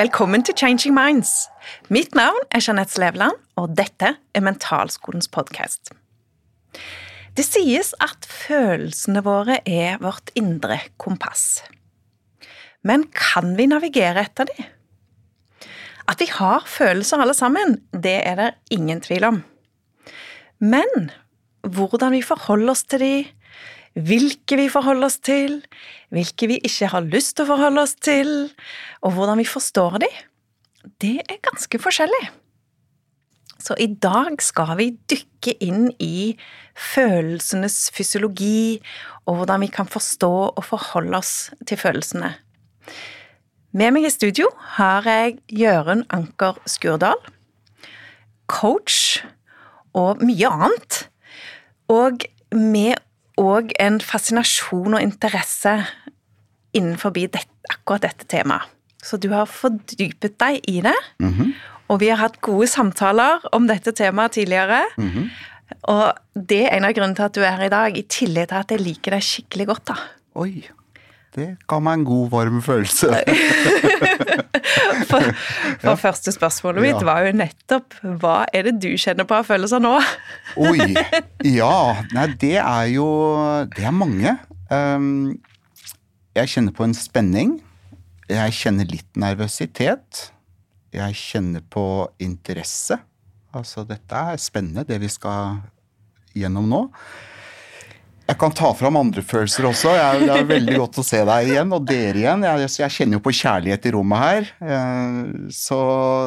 Velkommen til Changing Minds. Mitt navn er Jeanette Slevland, og dette er Mentalskolens podkast. Det sies at følelsene våre er vårt indre kompass. Men kan vi navigere etter dem? At vi har følelser alle sammen, det er det ingen tvil om. Men hvordan vi forholder oss til dem, hvilke vi forholder oss til, hvilke vi ikke har lyst til å forholde oss til, og hvordan vi forstår dem, det er ganske forskjellig. Så i dag skal vi dykke inn i følelsenes fysiologi, og hvordan vi kan forstå og forholde oss til følelsene. Med meg i studio har jeg Jørund Anker Skurdal, coach og mye annet. Og med òg en fascinasjon og interesse innenfor dette, akkurat dette temaet. Så du har fordypet deg i det, mm -hmm. og vi har hatt gode samtaler om dette temaet tidligere. Mm -hmm. Og det er en av grunnene til at du er her i dag, i tillegg til at jeg liker deg skikkelig godt. da. Oi, det ga meg en god, varm følelse. for, for ja. første spørsmålet mitt ja. var jo nettopp hva er det du kjenner på av følelser nå? Oi. Ja. Nei, det er jo Det er mange. Um, jeg kjenner på en spenning. Jeg kjenner litt nervøsitet. Jeg kjenner på interesse. Altså, dette er spennende, det vi skal gjennom nå. Jeg kan ta fram andre følelser også. Jeg, det er veldig godt å se deg igjen, og dere igjen. Jeg, jeg kjenner jo på kjærlighet i rommet her. Eh, så,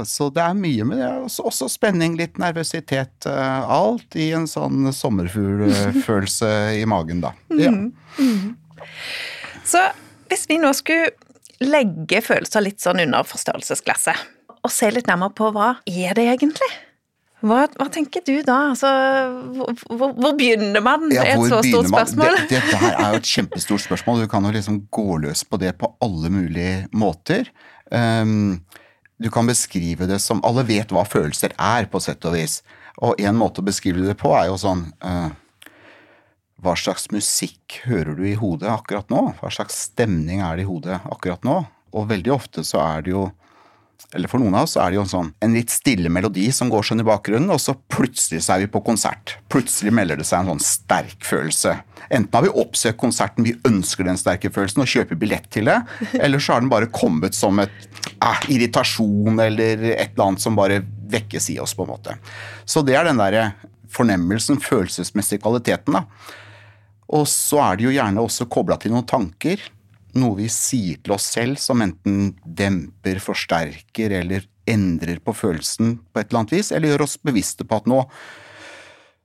så det er mye med det. Også, også, spenning, litt nervøsitet. Eh, alt i en sånn sommerfuglfølelse i magen, da. Ja. Mm, mm. Så hvis vi nå skulle legge følelser litt sånn under forstørrelsesglasset, og se litt nærmere på hva er det egentlig? Hva, hva tenker du da? Altså, hvor, hvor, begynner man? Ja, et så stort spørsmål. Det, det, her er jo et kjempestort spørsmål. Du kan jo liksom gå løs på det på alle mulige måter. Um, du kan beskrive det som Alle vet hva følelser er, på sett og vis. Og en måte å beskrive det på er jo sånn uh, hva slags musikk hører du i hodet akkurat nå? Hva slags stemning er det i hodet akkurat nå? Og veldig ofte så er det jo eller for noen av oss er det jo sånn en litt stille melodi som går sånn i bakgrunnen, og så plutselig så er vi på konsert. Plutselig melder det seg en sånn sterk følelse. Enten har vi oppsøkt konserten, vi ønsker den sterke følelsen og kjøper billett til det, eller så har den bare kommet som et eh, irritasjon eller et eller annet som bare vekkes i oss, på en måte. Så det er den derre fornemmelsen, følelsesmessige kvaliteten, da. Og så er det jo gjerne også kobla til noen tanker. Noe vi sier til oss selv som enten demper, forsterker eller endrer på følelsen på et eller annet vis, eller gjør oss bevisste på at nå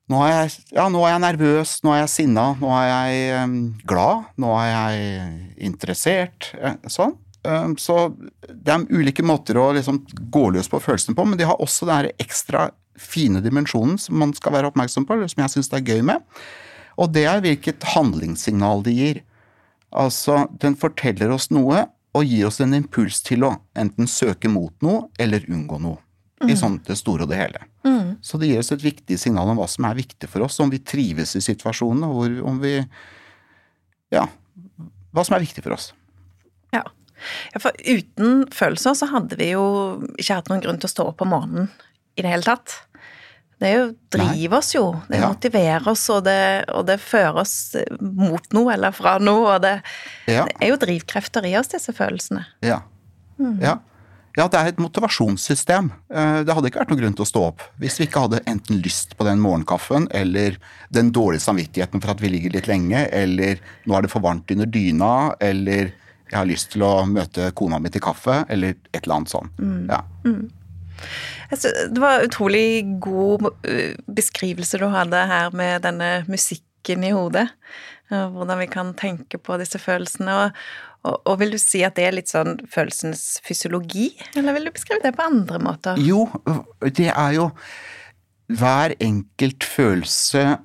nå er, jeg, ja, nå er jeg nervøs, nå er jeg sinna, nå er jeg um, glad, nå er jeg interessert. Eh, sånn. Um, så det er ulike måter å liksom gå løs på følelsene på, men de har også den ekstra fine dimensjonen som man skal være oppmerksom på, eller som jeg syns det er gøy med. Og det er hvilket handlingssignal de gir. Altså, den forteller oss noe og gir oss en impuls til å enten søke mot noe eller unngå noe. Mm. I sånn det store og det hele. Mm. Så det gir oss et viktig signal om hva som er viktig for oss, om vi trives i situasjonen, og om vi Ja, hva som er viktig for oss. Ja. ja. For uten følelser så hadde vi jo ikke hatt noen grunn til å stå opp om morgenen i det hele tatt. Det jo, driver oss jo. Det ja. motiverer oss, og det, og det, fører oss mot noe eller fra noe. Og det, ja. det, er jo drivkrefter i oss, disse følelsene. Ja. Mm. ja. Ja, det er et motivasjonssystem. Eh, det hadde ikke vært noen grunn til å stå opp hvis vi ikke hadde enten lyst på den morgenkaffen, eller den dårlige samvittigheten for at vi ligger litt lenge, eller nå er det for varmt under dyna, eller jeg har lyst til å møte kona mi til kaffe, eller et eller annet sånt. Mm. Ja. Mm. Det var utrolig god eh, beskrivelse du hadde her med denne musikken i hodet. Hvordan vi kan tenke på disse følelsene. Og, og, og, vil du si at det er litt sånn følelsens fysiologi, eller vil du beskrive det på andre måter? Jo, det er jo Hver enkelt følelse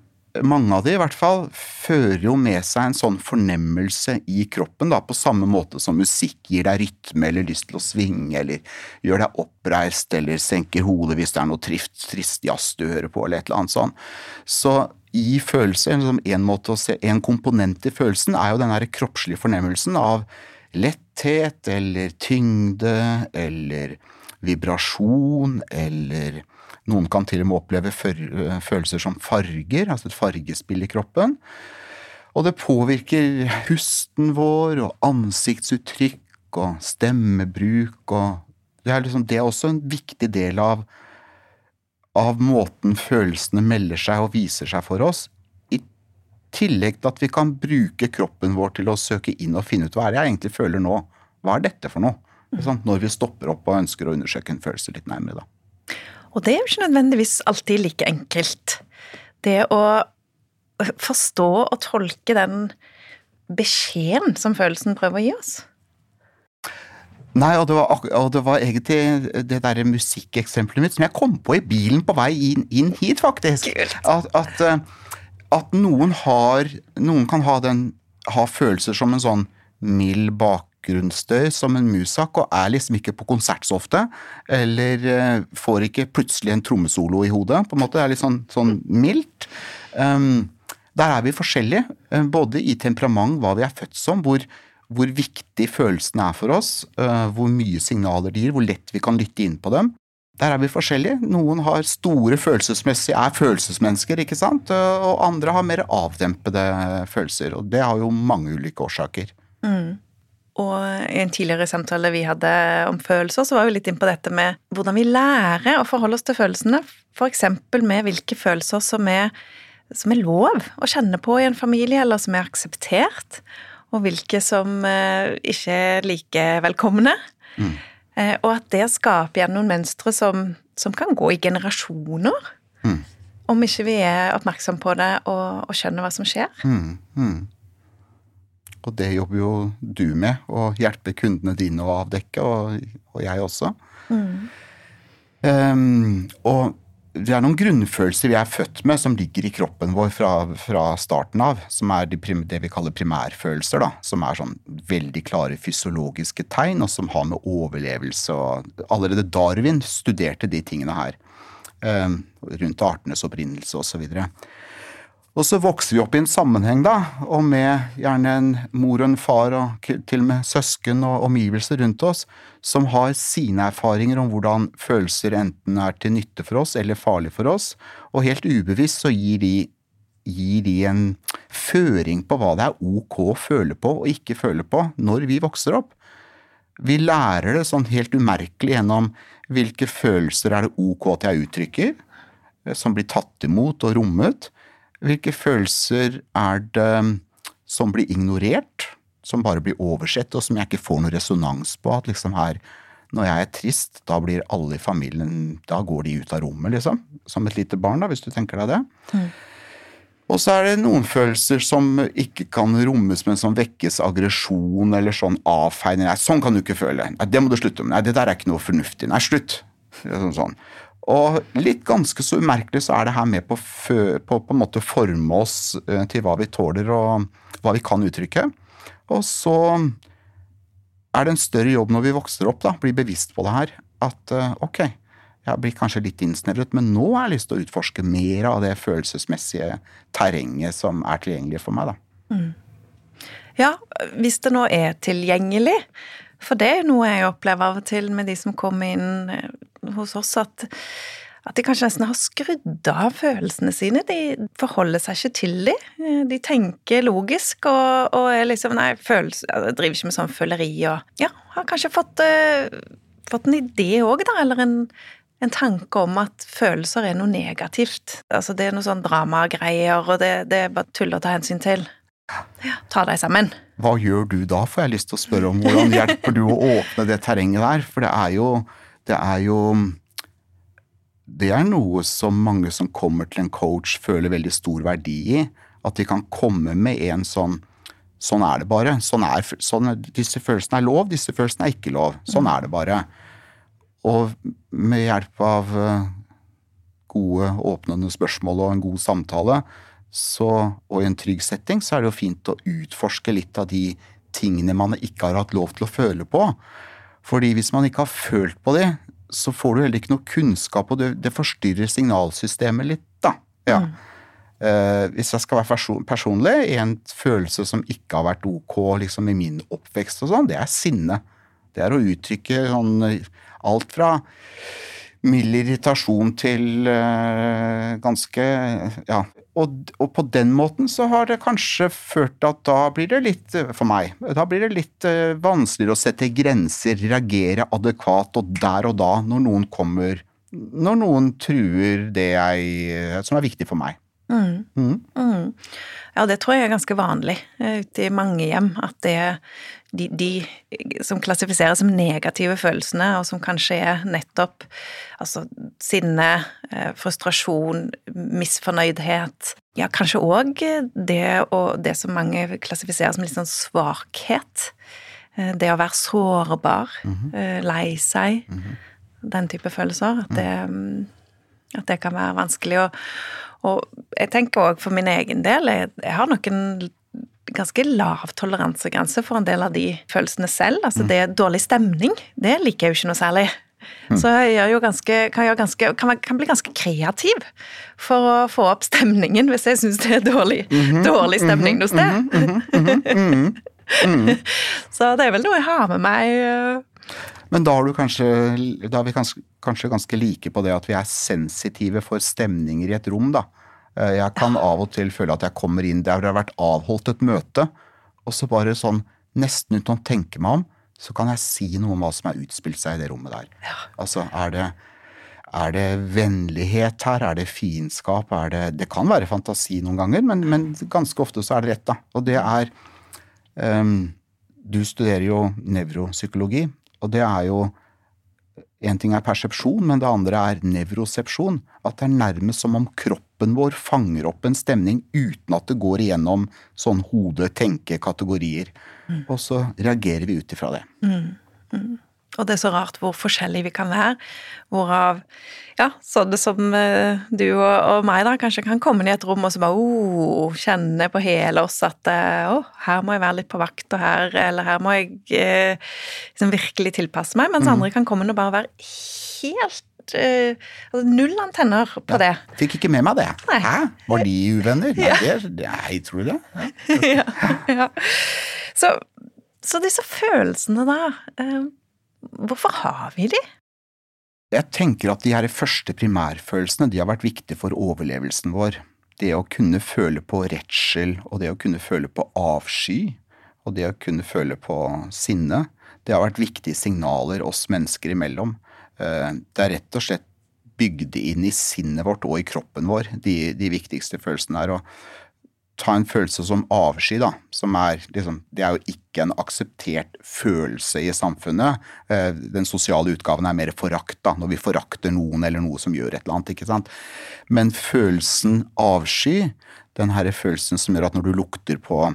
mange av de i hvert fall, fører jo med seg en sånn fornemmelse i kroppen, da, på samme måte som musikk gir deg rytme eller lyst til å svinge, eller gjør deg oppreist eller senker hodet hvis det er noe trist, trist jazz du hører på, eller et eller annet sånt. Så i følelser, liksom en, måte å se, en komponent i følelsen er jo den der kroppslige fornemmelsen av letthet eller tyngde eller vibrasjon eller noen kan til og med oppleve følelser som farger, altså et fargespill i kroppen. Og det påvirker husten vår og ansiktsuttrykk og stemmebruk og Det er, liksom, det er også en viktig del av, av måten følelsene melder seg og viser seg for oss. I tillegg til at vi kan bruke kroppen vår til å søke inn og finne ut hva er det jeg egentlig føler nå. Hva er dette for noe? Når vi stopper opp og ønsker å undersøke en følelse litt nærmere, da. Og det er jo ikke nødvendigvis alltid like enkelt. Det å forstå og tolke den beskjeden som følelsen prøver å gi oss? Nei, og det var, og det var egentlig det derre musikkeksempelet mitt som jeg kom på i bilen på vei inn, inn hit, faktisk. At, at, eh, at, noen har Noen kan ha, den, ha følelser som en sånn mild bakgrunnsstøy som en musak, og er liksom ikke på konsert så ofte. Eller eh, får ikke plutselig en trommesolo i hodet. på en måte, Det er litt sånn, sånn mildt. Um, der er vi forskjellige, eh, både i temperament, hva vi er født som, hvor, hvor viktig følelsene er for oss, uh, hvor mye signaler de gir, hvor lett vi kan lytte inn på dem. Der er vi forskjellige. Noen har store følelsesmessige, er følelsesmennesker, ikke sant, og andre har mer avdempede følelser. Og det har jo mange ulike årsaker. Mm. Og i en tidligere samtale vi hadde om følelser, så var vi litt inn på dette med hvordan vi lærer å forholde oss til følelsene. Eksempel med hvilke følelser som er som er lov å kjenne på i en familie, eller som er akseptert, og hvilke som eh, ikke er like velkomne. Mm. Eh, og at det skaper igjen noen mønstre som, som, kan gå i generasjoner. Mm. Om ikke vi er oppmerksom på det og, og skjønner hva som skjer. Mm. Mm. Og det jobber jo du med, å hjelpe kundene dine å avdekke, og, og jeg også. Um, og det er noen grunnfølelser vi er født med som ligger i kroppen vår fra, fra starten av. Som er de, det vi kaller primærfølelser. da, Som er sånn veldig klare fysiologiske tegn, og som har med overlevelse og Allerede Darwin studerte de tingene her. Um, rundt artenes opprinnelse osv. Og, så og så vokser vi opp i en sammenheng, da, og med gjerne en mor og en far og til og med søsken og omgivelser rundt oss, som har sine erfaringer om hvordan følelser enten er til nytte for oss eller farlig for oss, og helt ubevisst så gir de, gir de en føring på hva det er ok å føle på og ikke føle på når vi vokser opp. Vi lærer det sånn helt umerkelig gjennom hvilke følelser er det ok at jeg uttrykker, som blir tatt imot og rommet hvilke følelser er det som blir ignorert, som bare blir oversett, og som jeg ikke får noe resonans på? At liksom her, når jeg er trist, da blir alle i familien Da går de ut av rommet, liksom. Som et lite barn, da, hvis du tenker deg det. Mm. Og så er det noen følelser som ikke kan rommes, men som vekkes aggresjon eller sånn avfeining. Nei, sånn kan du ikke føle. Nei, det må du slutte med. Nei, det der er ikke noe fornuftig. Nei, slutt. Sånn, sånn. Og litt ganske så umerkelig så er det her med på, på, på en måte forme oss eh, til hva vi tåler og hva vi kan uttrykke. Og så er det en større jobb når vi vokser opp, da, blir bevisst på det her. At eh, ok, jeg blir kanskje litt innsnevret, men nå har jeg lyst til å utforske mer av det følelsesmessige terrenget som er tilgjengelig for meg, da. Mm. Ja, hvis det nå er tilgjengelig. For det er noe jeg opplever av og til med de som kommer inn eh, hos oss at, at de kanskje nesten har skrudd av følelsene sine. De forholder seg ikke til dem. De tenker logisk og, og er liksom Nei, følelse, driver ikke med sånn føleri og Ja, har kanskje fått, uh, fått en idé òg, da, eller en, en tanke om at følelser er noe negativt. Altså det er noe sånn dramagreier, og det, det er bare tull å ta hensyn til. Ta deg sammen. Hva gjør du da, får jeg lyst til å spørre om. Hvordan hjelper du å åpne det terrenget der? For det er jo det er jo Det er noe som mange som kommer til en coach, føler veldig stor verdi i. At de kan komme med en sånn Sånn er det bare. Sånn er, sånn, disse følelsene er lov, disse følelsene er ikke lov. Sånn er det bare. Og med hjelp av eh, gode, åpnende spørsmål og en god samtale, så, og i en trygg setting, så er det jo fint å utforske litt av de tingene man ikke har hatt lov til å føle på. Fordi hvis man ikke har følt på det, så får du heller ikke noe kunnskap, og det, det forstyrrer signalsystemet litt, da. Ja. Mm. Uh, hvis jeg skal være person, personlig, en følelse som ikke har vært ok liksom, i min oppvekst og sånn, det er sinne. Det er å uttrykke sånn alt fra mild irritasjon til uh, ganske Ja. Og, og, på den måten så har det kanskje ført til at da blir det litt, for meg, da blir det litt uh, vanskeligere å sette grenser, reagere adekvat og der og da når noen kommer Når noen truer det jeg, som er viktig for meg. Mm. Mm. Mm. Ja, det tror jeg er ganske vanlig eh, ute i mange hjem. At det de, de, som klassifiseres som negative følelsene, og som kanskje er nettopp altså sinne, eh, frustrasjon, misfornøydhet Ja, kanskje òg det, det som mange klassifiserer som litt sånn svakhet. Eh, det å være sårbar, mm -hmm. lei seg. Mm -hmm. Den type følelser. At det, mm, at det kan være vanskelig. å og jeg tenker òg for min egen del, jeg, jeg har nok en ganske lav toleransegrense for en del av de følelsene selv. Altså mm. det er dårlig stemning, det liker jeg jo ikke noe særlig. Mm. Så jeg ganske, kan, ganske, kan, kan, bli ganske kreativ for å få opp stemningen hvis jeg syns det er dårlig, mm -hmm, dårlig stemning noe sted. -hmm, -hmm, Så det er vel noe jeg har med meg. Eh. Men da, har du kanskje, da er vi kanskje, kanskje ganske like på det at vi er sensitive for stemninger i et rom, da. Eh, jeg kan av og til føle at jeg kommer inn der det har vært avholdt et møte, og så bare sånn nesten uten å tenke meg om, så kan jeg si noe om hva som har utspilt seg i det rommet der. Ja. Altså, er det, er det vennlighet her? Er det fiendskap? Er det Det kan være fantasi noen ganger, men, men, ganske ofte så er det rett, da. Og det er um, Du studerer jo nevropsykologi, og det er jo en ting er persepsjon, men det andre er nevrosepsjon. At det er nærmest som om kroppen vår fanger opp en stemning uten at det går igjennom sånn hode-tenke-kategorier. Mm. Og så reagerer vi ut ifra det. Mm. Mm. Og det er så rart hvor forskjellige vi kan være. Hvorav ja, sånne som eh, du og meg da, kanskje kan komme inn i et rom og så bare oh, kjenne på hele oss at eh, å, oh, her må jeg være litt på vakt, og her, eller her må jeg eh, liksom virkelig tilpasse meg. Mens mm. andre kan komme inn og bare være helt Uh, altså Null antenner på ja, det. Fikk ikke med meg det. Nei. Hæ? Var de uvenner? Nei, ja. det, nei tror du det? Ja. ja. Så, så, disse følelsene, da. Eh, Hvorfor har vi de? Jeg tenker at de her første primærfølelsene de har vært viktige for overlevelsen vår. Det å kunne føle på redsel, og det å kunne føle på avsky, og det å kunne føle på sinne, det har vært viktige signaler oss mennesker imellom. Eh, det er rett og slett bygd inn i sinnet vårt og i kroppen vår, de, de viktigste følelsene her. Og ta en følelse som avsky, da, som er liksom Det er jo ikke en akseptert følelse i samfunnet. Eh, den sosiale utgaven er mer forakt, da, når vi forakter noen eller noe som gjør et eller annet, ikke sant. Men følelsen avsky, den herre følelsen som gjør at når du lukter på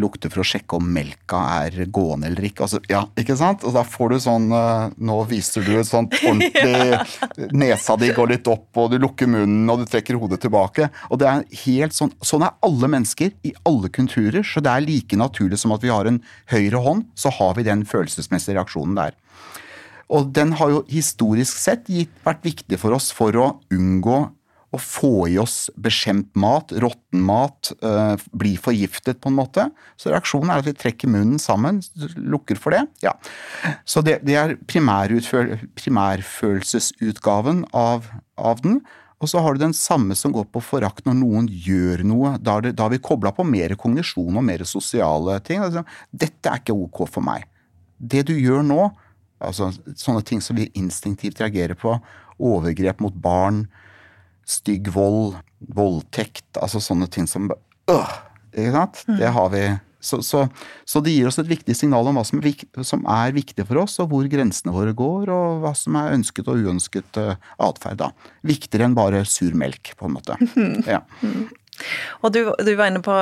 lukter for å sjekke om melka er gående eller ikke. Altså, ja, ikke sant? Og da får du sånn uh, Nå viser du et sånt ordentlig Nesa di går litt opp, og du lukker munnen, og du trekker hodet tilbake. Og det er helt sånn Sånn er alle mennesker i alle kulturer. Så det er like naturlig som at vi har en høyre hånd, så har vi den følelsesmessige reaksjonen der. Og den har jo historisk sett gitt, vært viktig for oss for å unngå å få i oss beskjemt mat, råtten mat, uh, bli forgiftet på en måte. Så reaksjonen er at vi trekker munnen sammen, lukker for det. Ja. Så det, det er primærfølelsesutgaven av, av, den. Og så har du den samme som går på forakt når noen gjør noe. Da har vi kobla på mer kognisjon og mer sosiale ting. Altså, dette er ikke ok for meg. Det du gjør nå, altså sånne ting som vi instinktivt reagerer på, overgrep mot barn, stygg vold, voldtekt, altså sånne ting som øh, ikke sant? Mm. Det har vi. Så, så, så, det gir oss et viktig signal om hva som er, som er, viktig for oss, og hvor grensene våre går, og hva som er ønsket og uønsket uh, atferd. Viktigere enn bare sur melk, på en måte. Ja. Og du, du, var inne på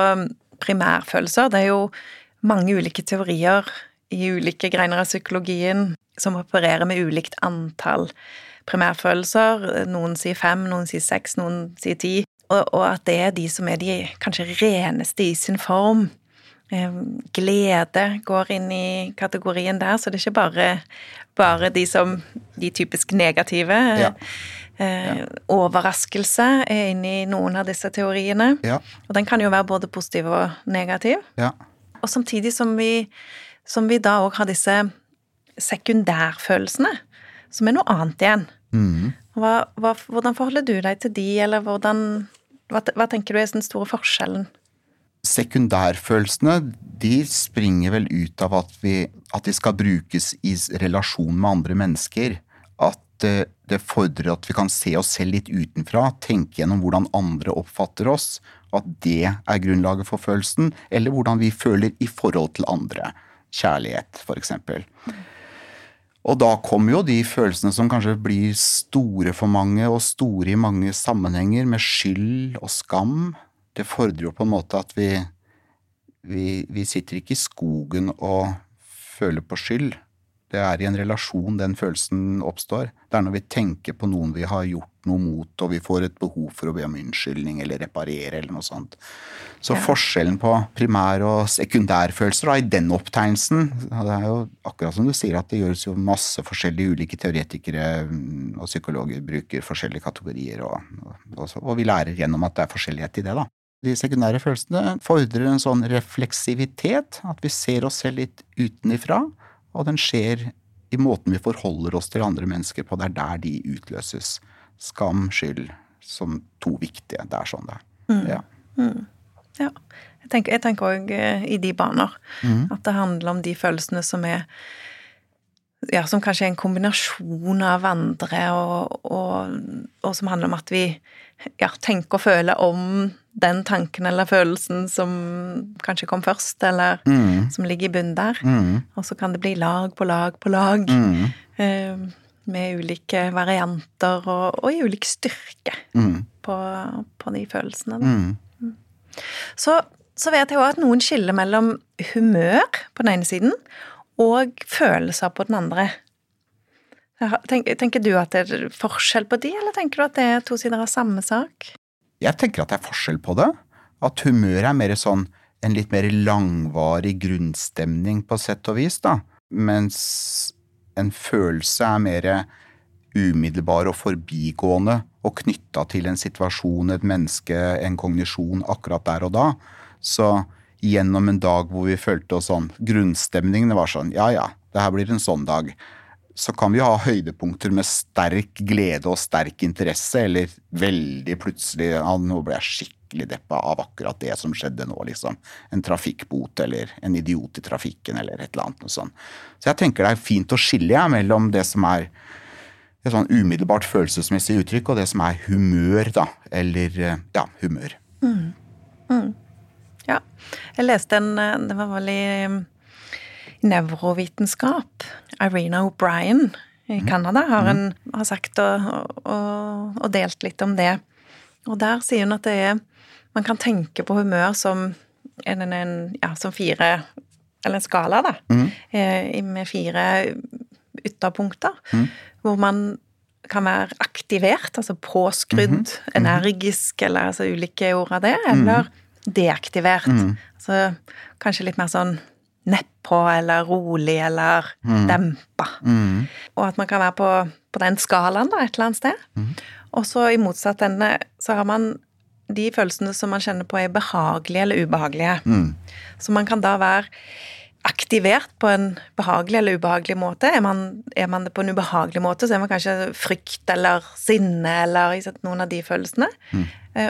primærfølelser. Det er jo mange ulike teorier i ulike greiner av psykologien som opererer med ulikt antall primærfølelser. Noen sier fem, noen sier seks, noen sier ti. Og, og, at det er de som er de kanskje reneste i sin form. Glede går inn i kategorien der, så det er ikke bare, bare de som de typisk negative. Ja. Eh, overraskelse er inne i noen av disse teoriene. Ja. Og den kan jo være både positiv og negativ. Ja. Og samtidig som vi, som vi da òg har disse sekundærfølelsene, som er noe annet igjen. Mm. Hva, hva, hvordan forholder du deg til de, eller hvordan Hva, hva tenker du er den store forskjellen? Sekundærfølelsene de springer vel ut av at, vi, at de skal brukes i relasjon med andre mennesker. At eh, det fordrer at vi kan se oss selv litt utenfra, tenke gjennom hvordan andre oppfatter oss, og at det er grunnlaget for følelsen, eller hvordan vi føler i forhold til andre. Kjærlighet, eksempel. Og da kommer jo de følelsene som kanskje blir store for mange, og store i mange sammenhenger, med skyld og skam. Det fordrer jo på en måte at vi, vi, vi sitter ikke i skogen og føler på skyld. Det er i en relasjon den følelsen oppstår. Det er når vi tenker på noen vi har gjort noe mot, og vi får et behov for å be om unnskyldning eller reparere eller noe sånt. Så Ja. forskjellen på primær- og sekundærfølelser da, i den opptegnelsen Det er jo akkurat som du sier at det gjøres jo masse forskjellige ulike teoretikere mm, og psykologer bruker forskjellige kategorier, og, og, og vi lærer gjennom at det er forskjellighet i det, da. De sekundære følelsene fordrer en sånn refleksivitet, at vi ser oss selv litt utenifra, og den skjer i måten vi forholder oss til andre mennesker på. Det er der de utløses. Skam, skyld, som to viktige. Det er sånn det er. Ja. Ja. Jeg tenker, jeg tenker òg i de baner. At det handler om de følelsene som er ja, som kanskje er en kombinasjon av andre, og, og, og som handler om at vi ja, tenker og føler om den tanken eller følelsen som kanskje kom først, eller som ligger i bunnen der. Og så kan det bli lag på lag på lag, eh, med ulike varianter og, og i ulik styrke på, på de følelsene. Da. Så, så vet jeg òg at noen skiller mellom humør på den ene siden og følelser på den andre. Tenker, tenker du at det er forskjell på de, eller tenker du at det er to sider av samme sak? Jeg tenker at det er forskjell på det. At humør er mer sånn en litt mer langvarig grunnstemning på sett og vis, da. Mens en følelse er mer umiddelbar og forbigående og knytta til en situasjon, et menneske, en kognisjon akkurat der og da. Så gjennom en dag hvor vi følte oss sånn, grunnstemningen var sånn, ja ja, det her blir en sånn dag. Så kan vi ha høydepunkter med sterk glede og sterk interesse, eller veldig plutselig ja, nå ble jeg skikkelig deppa av akkurat det som skjedde nå, liksom. En trafikkbot eller en idiot i trafikken eller et eller annet noe sånt. Så jeg tenker det er fint å skille ja, mellom det som er et sånn umiddelbart følelsesmessig uttrykk, og det som er humør, da. Eller ja, humør. Ja. Jeg leste en Det var vel i nevrovitenskap. Irena O'Brien i Canada har, en, har sagt og, og, og, delt litt om det. Og der sier hun at det er Man kan tenke på humør som en, en ja, som fire Eller en skala, da. Mm. Eh, med fire ytterpunkter. Mm. Hvor man kan være aktivert, altså påskrudd, energisk, eller altså ulike ord av det. Eller deaktivert. Altså kanskje litt mer sånn nedpå eller rolig eller dempa. Og at man kan være på, på den skalaen da, et eller annet sted. Og så i motsatt ende så har man de følelsene som man kjenner på er behagelige eller ubehagelige. Så man kan da være aktivert på en behagelig eller ubehagelig måte. Er man, er man det på en ubehagelig måte, så er man kanskje frykt eller sinne eller noen av de følelsene. Mm.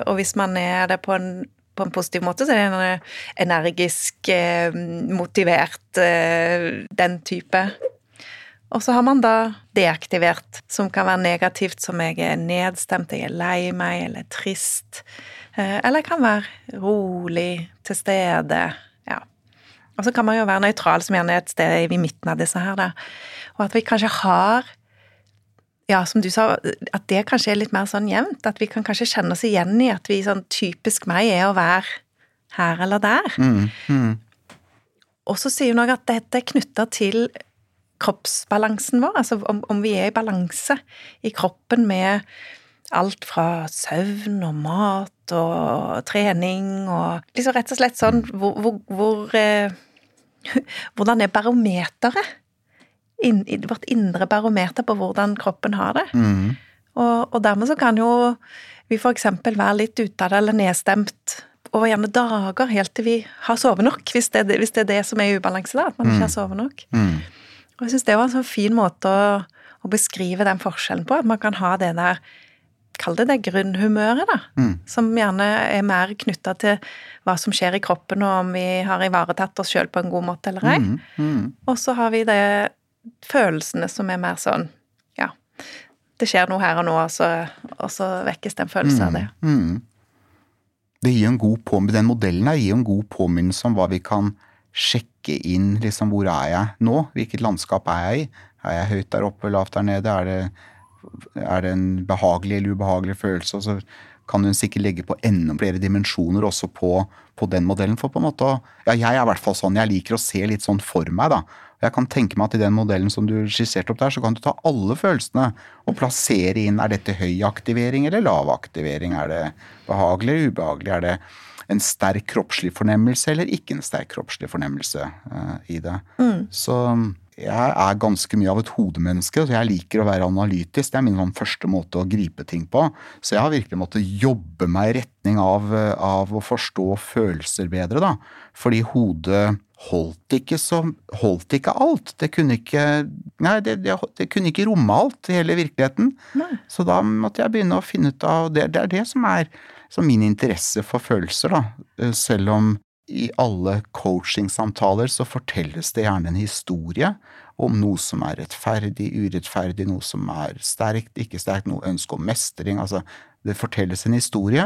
Og hvis man er det på en på en positiv måte, så er det en energisk, eh, motivert, eh, den type. Og så har man da deaktivert, som kan være negativt, som jeg er nedstemt, jeg er lei meg, eller trist. Eh, eller jeg kan være rolig, til stede. Ja. Og så kan man jo være nøytral, som gjerne er et sted i midten av disse her, da. Og at vi kanskje har ja, som du sa, at det kanskje er litt mer sånn jevnt. At vi kan kanskje kjenne oss igjen i at vi sånn typisk meg er å være her eller der. Mm, mm. Og så sier hun òg at dette er knytta til kroppsbalansen vår, altså om, om, vi er i balanse i kroppen med alt fra søvn og mat og trening og liksom rett og slett sånn hvor, hvor, hvor eh, Hvordan er barometeret? In, vårt indre barometer på hvordan kroppen har det. Mm. Og, og dermed så kan jo vi f.eks. være litt ute av det eller nedstemt over gjerne dager helt til vi har sovet nok, hvis det, hvis det er det som er i ubalanse, da, at man ikke har sovet nok. Mm. Og jeg syns det var en sånn fin måte å, å beskrive den forskjellen på, at man kan ha det der Kall det det grunnhumøret, da. Mm. Som gjerne er mer knytta til hva som skjer i kroppen, og om vi har ivaretatt oss sjøl på en god måte eller ei. Mm. Mm. Og så har vi det følelsene som er mer sånn Ja, det skjer noe her og nå, og så, og så vekkes det en følelse av det. Mm. Det gir en god på, Den modellen her gir en god påminnelse om hva vi kan sjekke inn. liksom Hvor er jeg nå? Hvilket landskap er jeg i? Er jeg høyt der oppe, lavt der nede? Er det, er det en behagelig eller ubehagelig følelse? Og så kan hun sikkert legge på enda flere dimensjoner også på, på den modellen. For på en måte, ja, Jeg er i hvert fall sånn. Jeg liker å se litt sånn for meg, da. Jeg kan tenke meg at i den modellen som du skisserte opp der, så kan du ta alle følelsene og plassere inn er dette høy aktivering eller lav aktivering. Er det behagelig eller ubehagelig? Er det en sterk kroppslig fornemmelse eller ikke en sterk kroppslig fornemmelse uh, i det? Så jeg er ganske mye av et hodemenneske, så jeg liker å være analytisk. Det er min sånn første måte å gripe ting på. Så jeg har virkelig måttet jobbe meg i retning av, eh, av å forstå følelser bedre, da. Fordi hodet holdt ikke som, Holdt ikke alt. Det kunne ikke Nei, det, det, det kunne ikke romme alt i hele virkeligheten. Nei. Så da måtte jeg begynne å finne ut av Det, det er det som er som min interesse for følelser, da. Eh, Selv om i alle coachingsamtaler så fortelles det gjerne en historie om noe som er rettferdig, urettferdig, noe som er sterkt, ikke sterkt, noe ønske om mestring. Altså, det fortelles en historie.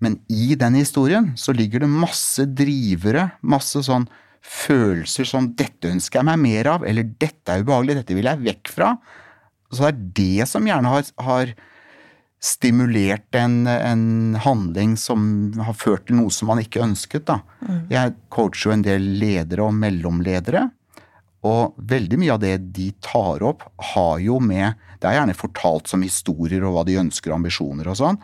Men i den historien så ligger det masse drivere, masse sånn følelser som 'dette ønsker jeg meg mer av', eller 'dette er ubehagelig, dette vil jeg vekk fra'. Så det er det som gjerne har, har stimulert en, en handling som har ført til noe som man ikke ønsket. Da. Jeg coacher jo en del ledere og mellomledere. Og veldig mye av det de tar opp, har jo med Det er gjerne fortalt som historier og hva de ønsker og ambisjoner og sånn,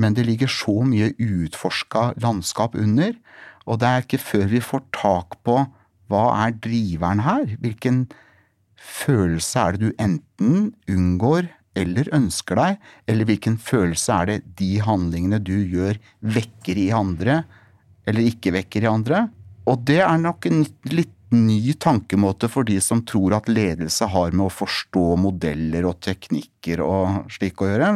men det ligger så mye uutforska landskap under. Og det er ikke før vi får tak på hva er driveren her, hvilken følelse er det du enten unngår eller ønsker deg, eller hvilken følelse er det de handlingene du gjør, vekker i andre, eller ikke vekker i andre? Og det er nok en litt ny tankemåte for de som tror at ledelse har med å forstå modeller og teknikker og slik å gjøre.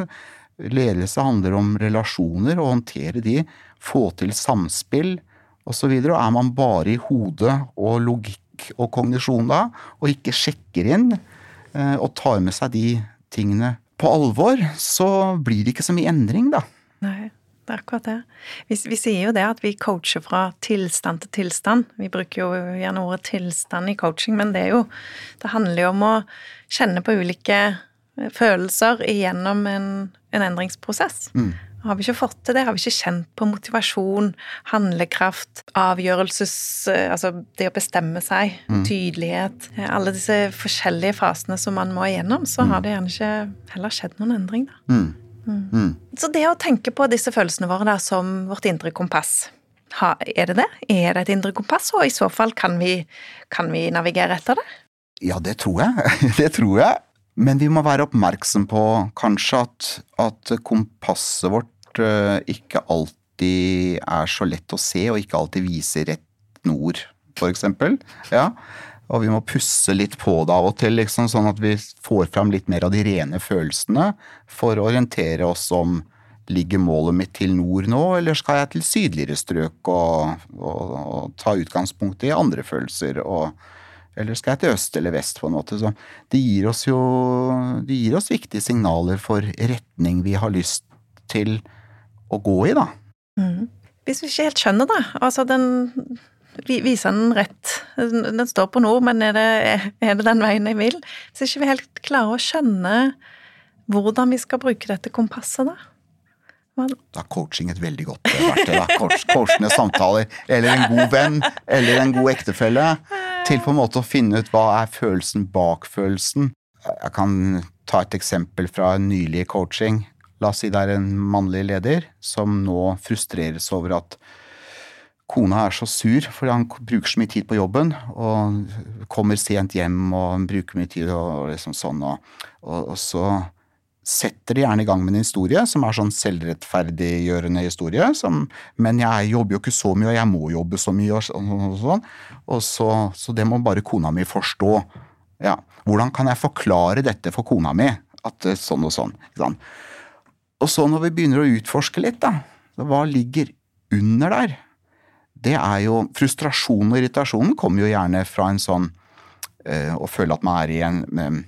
Ledelse handler om relasjoner, og håndtere de, få til samspill osv. Og, og er man bare i hodet og logikk og kognisjon da, og ikke sjekker inn eh, og tar med seg de tingene på alvor, så blir det ikke så mye endring, da. Nei, det er akkurat det. Vi, vi sier jo det at vi coacher fra tilstand til tilstand. Vi bruker jo gjerne ordet tilstand i coaching, men det er jo Det handler jo om å kjenne på ulike følelser gjennom en, en endringsprosess. Har vi ikke fått til det, har vi ikke kjent på motivasjon, handlekraft, avgjørelses... eh, Altså det å bestemme seg, tydelighet eh, Alle disse forskjellige fasene som man må igjennom, så har det gjerne ikke heller skjedd noen endring, da. Mm. Mm. Så det å tenke på disse følelsene våre da, som vårt indre kompass, ha, er det det? Er det et indre kompass, og i så fall kan vi, kan vi navigere etter det? Ja, det tror jeg. Det tror jeg. Men vi må være oppmerksom på kanskje at, at kompasset vårt eh, ikke alltid er så lett å se, og ikke alltid viser rett nord, eksempel. Ja. Og vi må pusse litt på det av og til, liksom, sånn at vi får fram litt mer av de rene følelsene for å orientere oss om Ligger målet mitt til nord nå, eller skal jeg til sydligere strøk og, og, og ta utgangspunkt i andre følelser? Og, eller skal jeg til øst eller vest, på en måte? Så det gir oss jo det gir oss viktige signaler for retning vi har lyst til å gå i, da. Hvis vi ikke helt skjønner det, altså den Viser den rett? Den står på nord, men er det, er det den veien jeg vil? Hvis ikke vi helt klarer å skjønne hvordan vi skal bruke dette kompasset, da? Da er coaching et veldig godt verktøy. Coach, coachende samtaler, eller en god venn, eller en god ektefelle. Til på en måte å finne ut hva er følelsen bak følelsen. Jeg kan ta et eksempel fra en nylig coaching. La oss si det er en mannlig leder som nå frustreres over at kona er så sur fordi han bruker så mye tid på jobben og kommer sent hjem og bruker mye tid og liksom sånn. Og, og, og så setter de gjerne i gang med en historie som er sånn selvrettferdiggjørende historie. Som, men jeg jobber jo ikke så mye, og jeg må jobbe så mye, og sånn. Og sånn. Og så, så det må bare kona mi forstå. Ja, Hvordan kan jeg forklare dette for kona mi? At er sånn og sånn. Og så når vi begynner å utforske litt, da, hva ligger under der? Det er jo Frustrasjon og irritasjonen kommer jo gjerne fra en sånn øh, å føle at man er i en øh,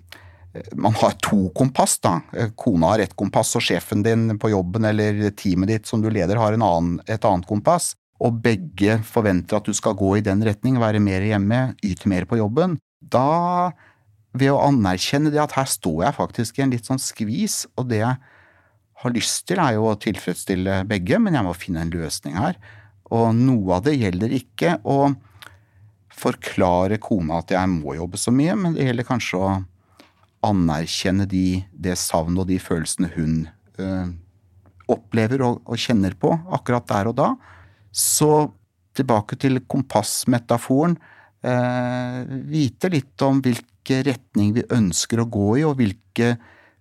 man har to kompass, da. Kona har ett kompass, og sjefen din på jobben eller teamet ditt som du leder har annen, et annet kompass. Og begge forventer at du skal gå i den retning, være mer hjemme, yte mer på jobben. Da, ved å anerkjenne det at her står jeg faktisk i en litt sånn skvis, og det jeg har lyst til er jo å tilfredsstille begge, men jeg må finne en løsning her. Og noe av det gjelder ikke å forklare kona at jeg må jobbe så mye, men det gjelder kanskje å anerkjenne de, det savnet og de følelsene hun øh, opplever og, og, kjenner på akkurat der og da. Så tilbake til kompassmetaforen. Øh, vite litt om hvilken retning vi ønsker å gå i, og hvilke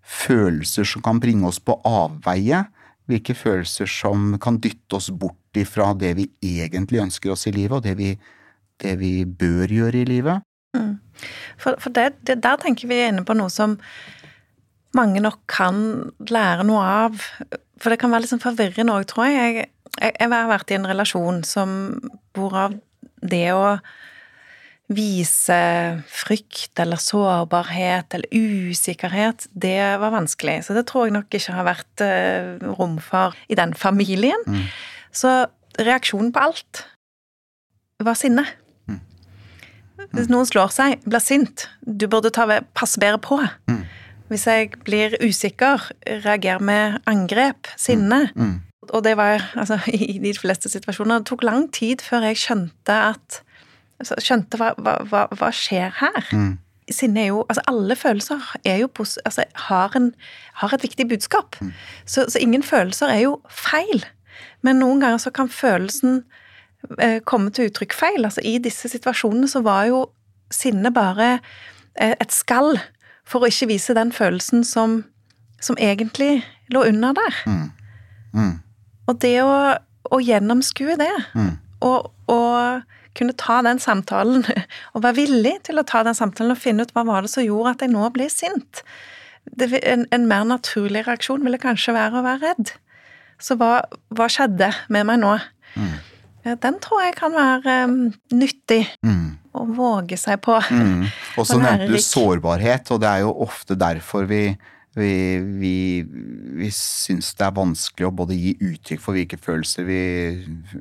følelser som kan bringe oss på avveie. Hvilke følelser som kan dytte oss bort ifra det vi egentlig ønsker oss i livet, og det vi, det vi bør gjøre i livet. Mm. For, for det, det, der tenker vi er inne på noe som mange nok kan lære noe av. For det kan være litt sånn forvirrende òg, tror jeg. jeg. Jeg har vært i en relasjon som hvorav det å vise frykt eller sårbarhet eller usikkerhet, det var vanskelig. Så det tror jeg nok ikke har vært eh, rom for i den familien. Mm. Så reaksjonen på alt var sinne. Hvis noen slår seg, blir sint, du burde ta, passe bedre på. Mm. Hvis jeg blir usikker, reagerer med angrep, sinne. Mm. Mm. Og det var altså, i de fleste situasjoner. Det tok lang tid før jeg skjønte at altså, Skjønte hva, hva, hva skjer her. Mm. Sinne er jo Altså, alle følelser er jo altså, har, en, har et viktig budskap. Mm. Så, så ingen følelser er jo feil. Men noen ganger så kan følelsen komme til uttrykk feil. Altså, I disse situasjonene så var jo sinne bare eh, et skall for å ikke vise den følelsen som, som egentlig lå under der. Mm. Mm. Og det å, å gjennomskue det, mm. og, og, kunne ta den samtalen, og være villig til å ta den samtalen og finne ut hva var det som gjorde at jeg nå ble sint. Det, en, en, mer naturlig reaksjon ville kanskje være å være redd. Så hva, hva skjedde med meg nå? Mm. Den tror jeg kan være um, nyttig. Mm. Å våge seg på. Mm. Og så nevnte du sårbarhet, og det er jo ofte derfor vi vi, vi, vi syns det er vanskelig å både gi uttrykk for hvilke følelser vi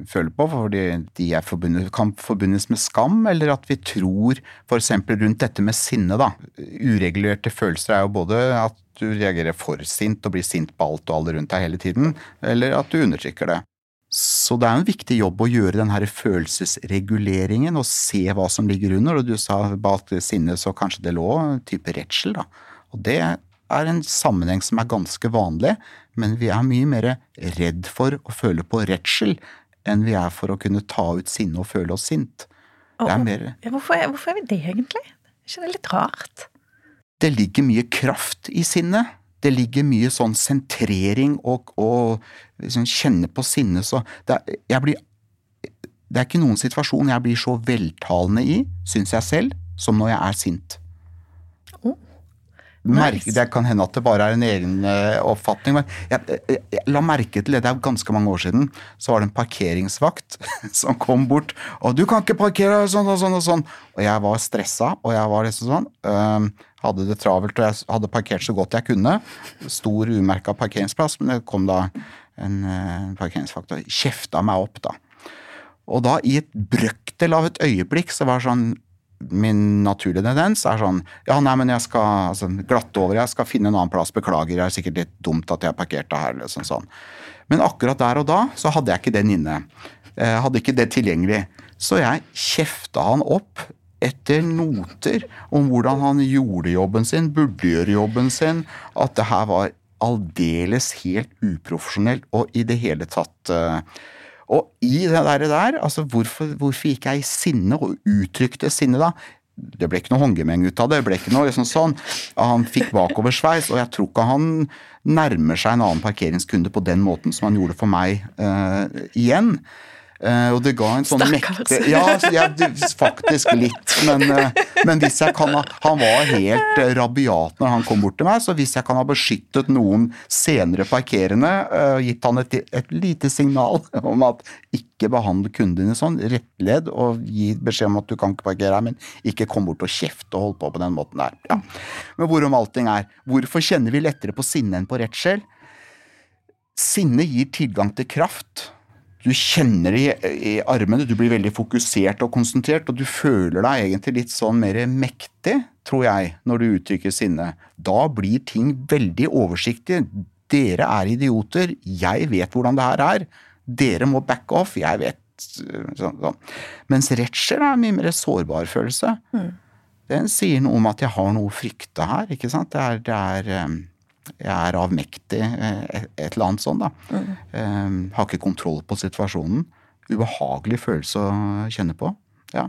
føler på, fordi de forbundet, kan forbundes med skam, eller at vi tror f.eks. rundt dette med sinne, da. Uregulerte følelser er jo både at du reagerer for sint og blir sint på alt og alle rundt deg hele tiden, eller at du undertrykker det. Så det er en viktig jobb å gjøre den her følelsesreguleringen og se hva som ligger under. Og du sa bak sinne så kanskje det lå type redsel, da. Og det er en sammenheng som er ganske vanlig, men vi er mye mer redd for å føle på redsel enn vi er for å kunne ta ut sinne og føle oss sint. Det er mer hvorfor, er, hvorfor er vi det, egentlig? Er ikke det litt rart? Det ligger mye kraft i sinnet det ligger mye sånn sentrering og, og liksom kjenne på sinne, så det blir, det er ikke noen situasjon jeg blir så veltalende i, syns jeg selv, som når jeg er sint. Nice. Det kan hende at det bare er en egen uh, oppfatning, men jeg, jeg, jeg, la merke til det. Det er ganske mange år siden. Så var det en parkeringsvakt som kom bort. og 'Du kan ikke parkere sånn og sånn og sånn.' Og jeg var stressa, og jeg var liksom sånn. Um, hadde det travelt, og jeg hadde parkert så godt jeg kunne. Stor, umerka parkeringsplass, men det kom da en en parkeringsvakt og kjefta meg opp, da. Og da, i et brøkdel av et øyeblikk, så var det sånn Min naturlige tendens er sånn Ja, nei, men jeg skal altså, glatte over, jeg skal finne en annen plass, beklager, det er sikkert litt dumt at jeg parkerte her, liksom sånn. Men akkurat der og da så hadde jeg ikke den inne. Jeg hadde ikke det tilgjengelig. Så jeg kjefta han opp etter noter om hvordan han gjorde jobben sin, burde gjøre jobben sin, at det her var aldeles helt uprofesjonelt og i det hele tatt uh, Og i det der, altså hvorfor, hvorfor gikk jeg i sinne og uttrykte sinne da? det ble ikke noe håndgemeng ut av det. det ble ikke noe liksom sånn. Han fikk bakoversveis, og jeg tror ikke han nærmer seg en annen parkeringskunde på den måten som han gjorde for meg uh, igjen. Uh, og det ga en sånn mektig Ja, ja faktisk litt. Men, uh, men, hvis jeg kan ha Han var helt uh, rabiat når han kom bort til meg, så hvis jeg kan ha beskyttet noen senere parkerende, gitt han et, et, lite signal om at ikke behandle kundene sånn, rettledd og gi beskjed om at du kan ikke parkere her, men ikke kom bort og kjefte og holde på på den måten der. Ja. Men hvorom allting er, hvorfor kjenner vi lettere på sinne enn på redsel? Sinne gir tilgang til kraft du kjenner det i, i, armene, du blir veldig fokusert og konsentrert, og du føler deg egentlig litt sånn mer mektig, tror jeg, når du uttrykker sinne. Da blir ting veldig oversiktlig. Dere er idioter, jeg vet hvordan det her er. Dere må back off, jeg vet sånn, sånn. Mens redsel er en mye mer sårbar følelse. Mm. Den sier noe om at jeg har noe å frykte her, ikke sant. Det er, det er jeg er avmektig, eh, et eller annet sånt. da. Mm. Um, har ikke kontroll på situasjonen. Ubehagelig følelse å kjenne på. ja.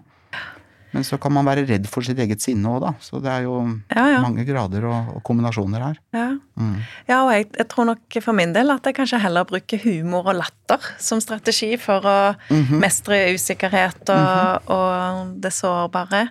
Men så kan man være redd for sitt eget sinne òg, da. Så det er jo ja, ja. mange grader og, og, kombinasjoner her. Ja, mm. ja og jeg, jeg, tror nok for min del at jeg kanskje heller bruker humor og latter som strategi for å mm -hmm. mestre usikkerhet og, mm -hmm. og det sårbare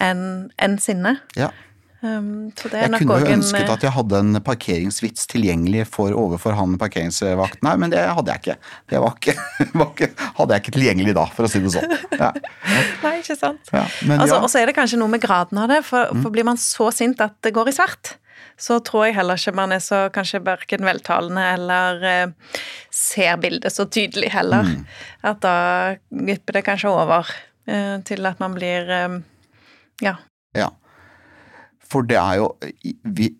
enn en sinne. Ja. Um, jeg kunne jo ønsket en, at jeg hadde en parkeringsvits tilgjengelig for overfor han parkeringsvakten her, men det hadde jeg ikke. Det var ikke, var ikke, hadde jeg ikke tilgjengelig da, for å si det sånn. Ja. Nei, ikke sant. Ja, altså, ja. Og så er det kanskje noe med graden av det, for, mm. for, blir man så sint at det går i svart, så tror jeg heller ikke man er så kanskje verken veltalende eller eh, ser bildet så tydelig heller. Mm. At da vipper det kanskje over eh, til at man blir eh, ja. ja. For det er jo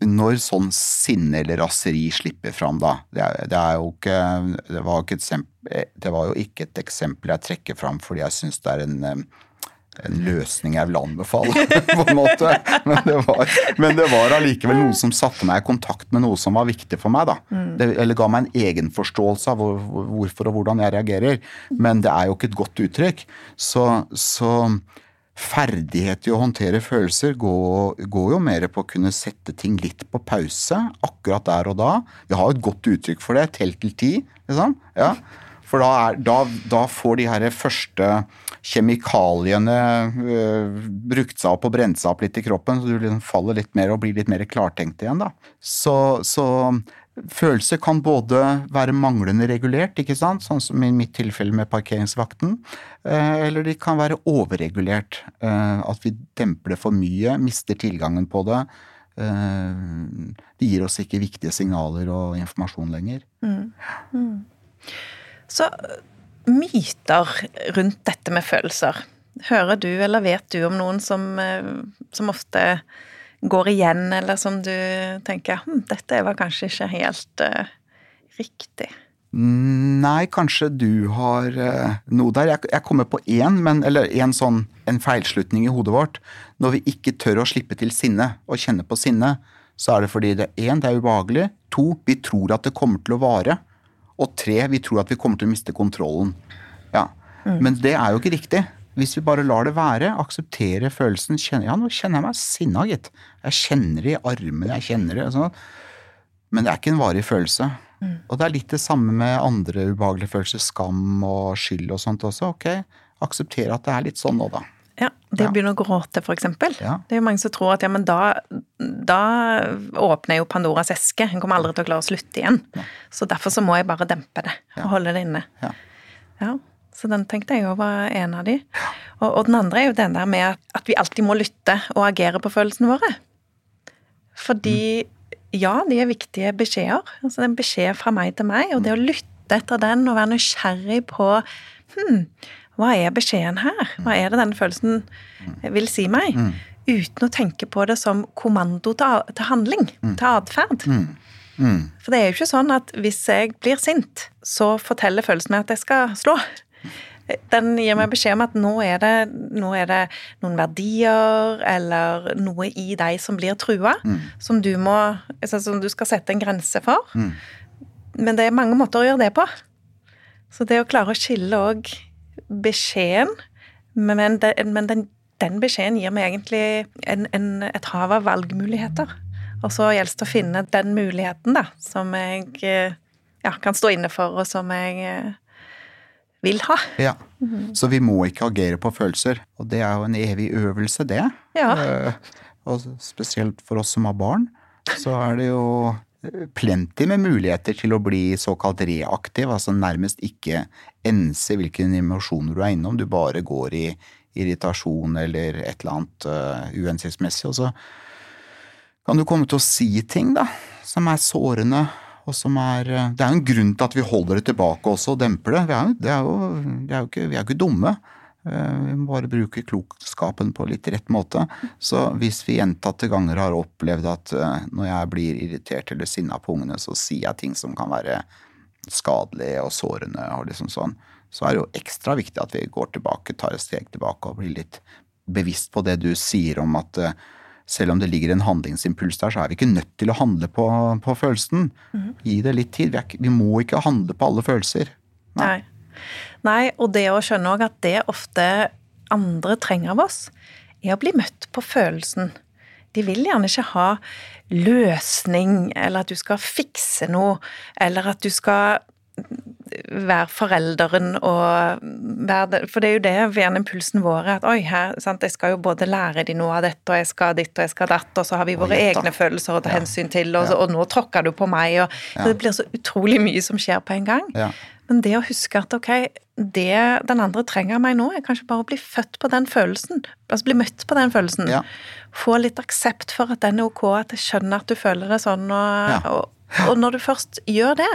Når sånn sinne eller raseri slipper fram, da Det, er, det er jo ikke det var, ikke et, det var, jo ikke et eksempel jeg trekker fram fordi jeg syns det er en, en løsning jeg vil anbefale, på en måte. Men det, var, men det var allikevel noe som satte meg i kontakt med noe som var viktig for meg. da. Mm. Det, eller ga meg en egenforståelse av hvor, hvorfor og hvordan jeg reagerer. Men det er jo ikke et godt uttrykk. Så, så ferdighet i å håndtere følelser går, går, jo mer på å kunne sette ting litt på pause akkurat der og da. Vi har et godt uttrykk for det. Tell til ti, liksom. Ja. For da, er, da, da, får de her første kjemikaliene øh, brukt seg opp og brent seg opp litt i kroppen, så du liksom faller litt mer og blir litt mer klartenkt igjen, da. Så, så Følelser kan både være manglende regulert, ikke sant? sånn som i mitt tilfelle med parkeringsvakten, eh, eller de kan være overregulert. Eh, at vi demper det for mye, mister tilgangen på det. Eh, det gir oss ikke viktige signaler og informasjon lenger. Mm. Mm. Så myter rundt dette med følelser. Hører du eller vet du om noen som, som ofte går igjen, eller som du tenker hm, dette var kanskje ikke helt uh, riktig? Nei, kanskje du har uh, noe der. Jeg, jeg kommer på én, men, eller en sånn en feilslutning i hodet vårt. Når vi ikke tør å slippe til sinne og kjenne på sinne, så er det fordi det er én, det er ubehagelig. To, vi tror at det kommer til å vare. Og tre, vi tror at vi kommer til å miste kontrollen. Ja. Mm. Men det er jo ikke riktig. Hvis vi bare lar det være, aksepterer følelsen kjenner, Ja, nå kjenner jeg meg sinna, gitt. Jeg kjenner det i armene, jeg kjenner det. Sånn. Men det er ikke en varig følelse. Mm. Og det er litt det samme med andre ubehagelige følelser. Skam og skyld og sånt også. Ok, akseptere at det er litt sånn nå, da. Ja, Det å begynne å gråte, eksempel. Ja. Det er jo mange som tror at ja, men da, da åpner jo Pandoras eske. En kommer aldri til å klare å slutte igjen. Ja. Så derfor så må jeg bare dempe det og holde det inne. Ja. Så den tenkte jeg òg var en av de. Og, og, den andre er jo den der med at vi alltid må lytte og agere på følelsene våre. Fordi ja, de er viktige beskjeder. Altså det er en beskjed fra meg til meg, og det å lytte etter den og være nysgjerrig på hm, hva er beskjeden her? Hva er det denne følelsen vil si meg? Uten å tenke på det som kommando til, til handling, til atferd. Mm. For det er jo ikke sånn at hvis jeg blir sint, så forteller følelsen meg at jeg skal slå. Den gir meg beskjed om at nå er, det, nå er det noen verdier eller noe i deg som blir trua, mm. som du må altså, Som du skal sette en grense for. Mm. Men det er mange måter å gjøre det på. Så det å klare å skille òg beskjeden, men, den, men den den beskjeden gir meg egentlig en, en, et hav av valgmuligheter. Og så gjelder det å finne den muligheten, da, som jeg eh, ja, kan stå inne for, og som jeg eh, vil ha. Ja. Så vi må ikke agere på følelser. Og det er jo en evig øvelse, det. Ja. Eh, og spesielt for oss som har barn, så er det jo eh, plenty med muligheter til å bli såkalt reaktiv, altså nærmest ikke ense hvilke emosjoner du er innom, du bare går i irritasjon eller et eller annet uh, uhensiktsmessig, og så kan du komme til å si ting, da, som er sårende, og som er uh, Det er jo en grunn til at vi holder det tilbake også og demper det. Vi er, det er jo, det er jo ikke, vi er ikke dumme. Vi må bare bruke klokskapen på litt rett måte. Så hvis vi gjentatte ganger har opplevd at når jeg blir irritert eller sinna på ungene, så sier jeg ting som kan være skadelige og sårende og liksom sånn, så er det jo ekstra viktig at vi går tilbake, tar et steg tilbake og blir litt bevisst på det du sier om at selv om det ligger en handlingsimpuls der, så er vi ikke nødt til å handle på, på følelsen. Mm. Gi det litt tid. Vi, er, vi, må ikke handle på alle følelser. Nei. Nei. Nei og det å skjønne òg at det ofte andre trenger av oss, er å bli møtt på følelsen. De vil gjerne ikke ha løsning, eller at du skal fikse noe, eller at du skal være forelderen og være For det er jo det gjerne impulsen vår er, at oi, her, sant, jeg skal jo både lære de noe av dette, og jeg skal ditt og jeg skal datt, og så har vi våre egne følelser å ta ja. hensyn til, og, ja. og nå tråkker du på meg, og ja. Det blir så utrolig mye som skjer på en gang. Men det å huske at ok, det den andre trenger av meg nå, er kanskje bare å bli født på den følelsen. Altså bli møtt på den følelsen. Få litt aksept for at den er ok, at jeg skjønner at du føler det sånn, og, og, og når du først gjør det,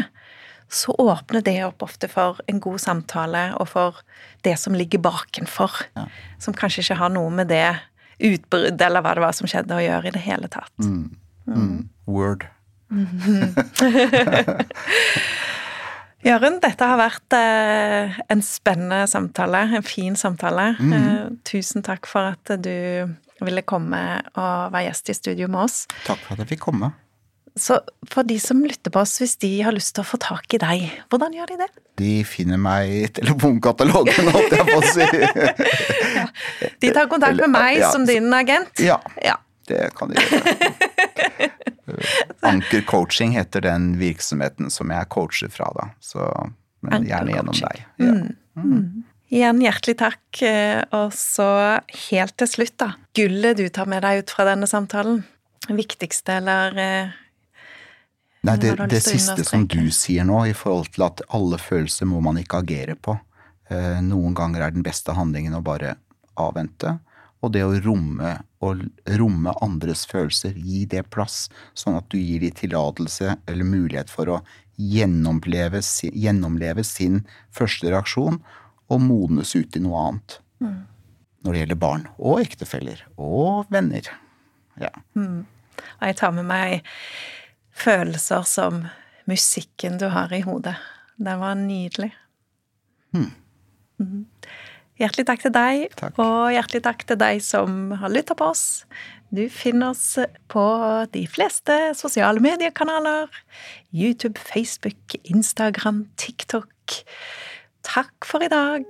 så åpner det opp ofte for en god samtale, og for det som ligger bakenfor. Ja. Som kanskje ikke har noe med det utbruddet eller hva det var som skjedde, å gjøre i det hele tatt. Mm. Mm. Word. Jørund, dette har vært eh, en spennende samtale, en fin samtale. Mm. Eh, tusen takk for at du ville komme og være gjest i studio med oss. Takk for at jeg fikk komme. Så for de som lytter på oss, hvis de har lyst til å få tak i deg, hvordan gjør de det? De finner meg i telefonkatalogen, holdt jeg på å si. ja. De tar kontakt med meg ja. som din agent? Ja, ja. det kan de gjøre. Anker Coaching heter den virksomheten som jeg coacher fra, da. Så, men gjerne gjennom deg. Ja. Mm. Mm. Igjen hjertelig takk. Eh, og så helt til slutt, da. Gullet du tar med deg ut fra denne samtalen. Viktigste eller eh, Nei, det, det siste som du sier nå, i forhold til at alle følelser må man ikke agere på. Eh, noen ganger er den beste handlingen å bare avvente. Og det å romme, å romme andres følelser, gi det plass, sånn at du gir dem tillatelse eller mulighet for å gjennomleve, gjennomleve, sin første reaksjon og modnes ut i noe annet. Mm. Når det gjelder barn og ektefeller og venner. Ja. Mm. Og jeg tar med meg følelser som musikken du har i hodet. Den var nydelig. Hmm. Mm. Hjertelig takk til deg, takk. og hjertelig takk til deg som har lytta på oss. Du finner oss på de fleste sosiale mediekanaler. YouTube, Facebook, Instagram, TikTok. Takk for i dag.